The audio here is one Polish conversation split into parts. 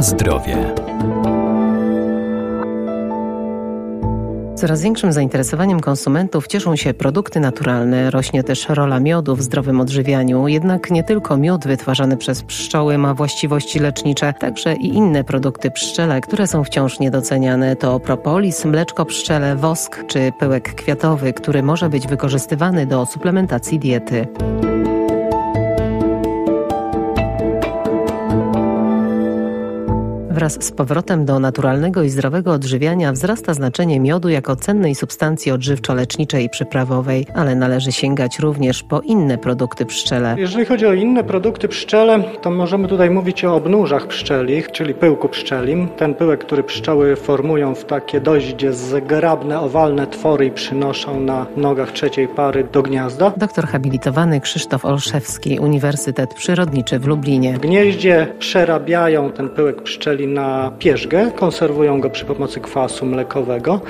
Zdrowie. Coraz większym zainteresowaniem konsumentów cieszą się produkty naturalne. Rośnie też rola miodu w zdrowym odżywianiu. Jednak nie tylko miód wytwarzany przez pszczoły ma właściwości lecznicze, także i inne produkty pszczele, które są wciąż niedoceniane. To propolis, mleczko pszczele, wosk czy pyłek kwiatowy, który może być wykorzystywany do suplementacji diety. Wraz z powrotem do naturalnego i zdrowego odżywiania wzrasta znaczenie miodu jako cennej substancji odżywczo-leczniczej i przyprawowej, ale należy sięgać również po inne produkty pszczele. Jeżeli chodzi o inne produkty pszczele, to możemy tutaj mówić o obnóżach pszczelich, czyli pyłku pszczelim. Ten pyłek, który pszczoły formują w takie dość zgrabne, owalne twory i przynoszą na nogach trzeciej pary do gniazda. Doktor habilitowany Krzysztof Olszewski, Uniwersytet Przyrodniczy w Lublinie. W gnieździe przerabiają ten pyłek pszczeli na pierzgę, konserwują go przy pomocy kwasu mlekowego.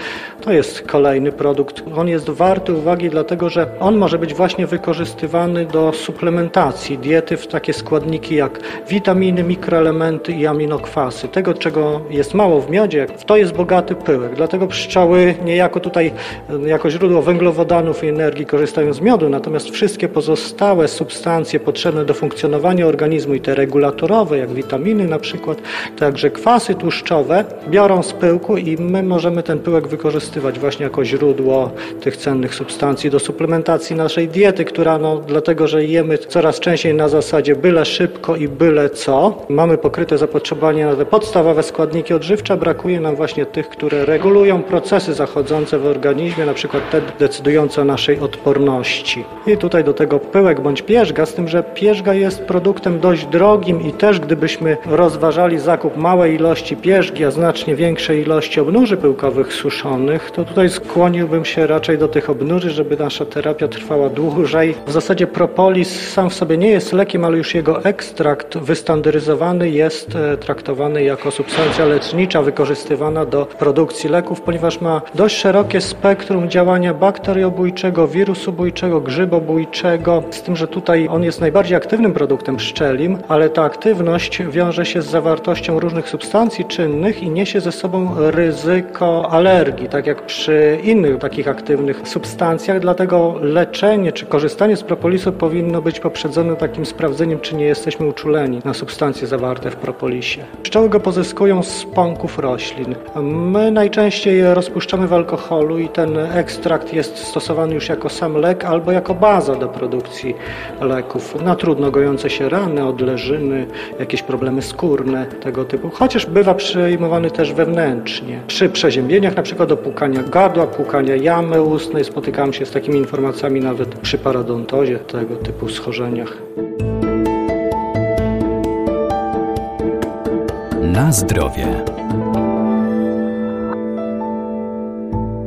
To jest kolejny produkt. On jest warty uwagi, dlatego że on może być właśnie wykorzystywany do suplementacji diety w takie składniki jak witaminy, mikroelementy i aminokwasy. Tego, czego jest mało w miodzie, w to jest bogaty pyłek. Dlatego pszczoły niejako tutaj jako źródło węglowodanów i energii korzystają z miodu, natomiast wszystkie pozostałe substancje potrzebne do funkcjonowania organizmu i te regulatorowe, jak witaminy na przykład, także kwasy tłuszczowe biorą z pyłku i my możemy ten pyłek wykorzystywać właśnie jako źródło tych cennych substancji do suplementacji naszej diety, która no, dlatego, że jemy coraz częściej na zasadzie byle szybko i byle co, mamy pokryte zapotrzebowanie na te podstawowe składniki odżywcze, brakuje nam właśnie tych, które regulują procesy zachodzące w organizmie, na przykład te decydujące o naszej odporności. I tutaj do tego pyłek bądź pierzga, z tym, że pierzga jest produktem dość drogim i też gdybyśmy rozważali zakup małej małej ilości pierzgi, a znacznie większej ilości obnuży pyłkowych suszonych, to tutaj skłoniłbym się raczej do tych obnuży, żeby nasza terapia trwała dłużej. W zasadzie propolis sam w sobie nie jest lekiem, ale już jego ekstrakt wystandaryzowany jest e, traktowany jako substancja lecznicza wykorzystywana do produkcji leków, ponieważ ma dość szerokie spektrum działania bakteriobójczego, wirusubójczego, grzybobójczego, z tym, że tutaj on jest najbardziej aktywnym produktem pszczelim, ale ta aktywność wiąże się z zawartością różnych substancji czynnych i niesie ze sobą ryzyko alergii, tak jak przy innych takich aktywnych substancjach. Dlatego leczenie czy korzystanie z propolisu powinno być poprzedzone takim sprawdzeniem, czy nie jesteśmy uczuleni na substancje zawarte w propolisie. Pszczoły go pozyskują z pąków roślin. My najczęściej je rozpuszczamy w alkoholu i ten ekstrakt jest stosowany już jako sam lek albo jako baza do produkcji leków na trudno gojące się rany, odleżyny, jakieś problemy skórne, tego typu chociaż bywa przyjmowany też wewnętrznie. Przy przeziębieniach, na przykład do płukania gardła, płukania jamy ustnej, spotykam się z takimi informacjami nawet przy parodontozie, tego typu schorzeniach. Na zdrowie.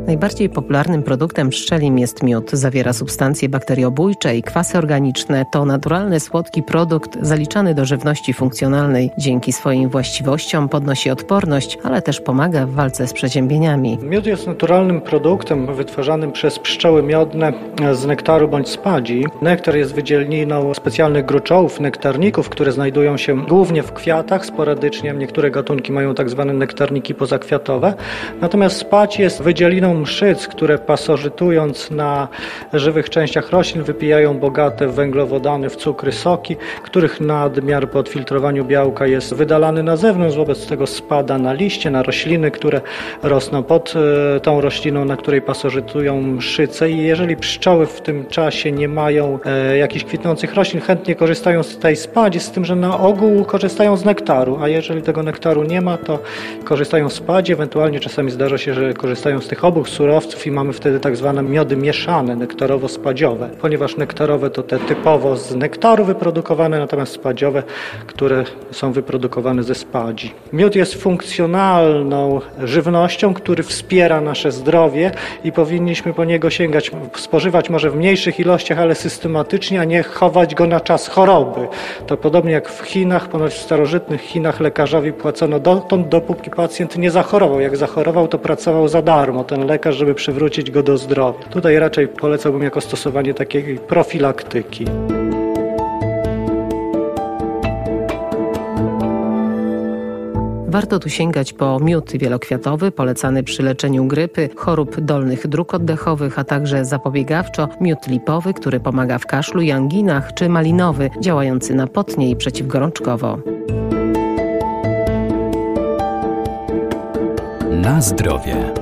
Najbardziej popularnym produktem pszczelim jest miód. Zawiera substancje bakteriobójcze i kwasy organiczne. To naturalny, słodki produkt zaliczany do żywności funkcjonalnej. Dzięki swoim właściwościom podnosi odporność, ale też pomaga w walce z przeziębieniami. Miód jest naturalnym produktem wytwarzanym przez pszczoły miodne z nektaru bądź spadzi. Nektar jest wydzielniną specjalnych gruczołów, nektarników, które znajdują się głównie w kwiatach, sporadycznie niektóre gatunki mają tak zwane nektarniki pozakwiatowe. Natomiast spadź jest wydzieliną mszyc, które pasożytując na żywych częściach roślin wypijają bogate w węglowodany, w cukry, soki, których nadmiar po odfiltrowaniu białka jest wydalany na zewnątrz, wobec tego spada na liście, na rośliny, które rosną pod e, tą rośliną, na której pasożytują mszyce. I jeżeli pszczoły w tym czasie nie mają e, jakichś kwitnących roślin, chętnie korzystają z tej spadzi, z tym, że na ogół korzystają z nektaru, a jeżeli tego nektaru nie ma, to korzystają z spadzi, ewentualnie czasami zdarza się, że korzystają z tych obu surowców i mamy wtedy tak zwane miody mieszane, nektarowo-spadziowe, ponieważ nektarowe to te typowo z nektaru wyprodukowane, natomiast spadziowe, które są wyprodukowane ze spadzi. Miód jest funkcjonalną żywnością, który wspiera nasze zdrowie i powinniśmy po niego sięgać, spożywać może w mniejszych ilościach, ale systematycznie, a nie chować go na czas choroby. To podobnie jak w Chinach, ponoć w starożytnych Chinach lekarzowi płacono dotąd, dopóki pacjent nie zachorował. Jak zachorował, to pracował za darmo. Ten lekarz, żeby przywrócić go do zdrowia. Tutaj raczej polecałbym jako stosowanie takiej profilaktyki. Warto tu sięgać po miód wielokwiatowy, polecany przy leczeniu grypy, chorób dolnych dróg oddechowych, a także zapobiegawczo miód lipowy, który pomaga w kaszlu i anginach, czy malinowy, działający na potnie i przeciwgorączkowo. Na zdrowie.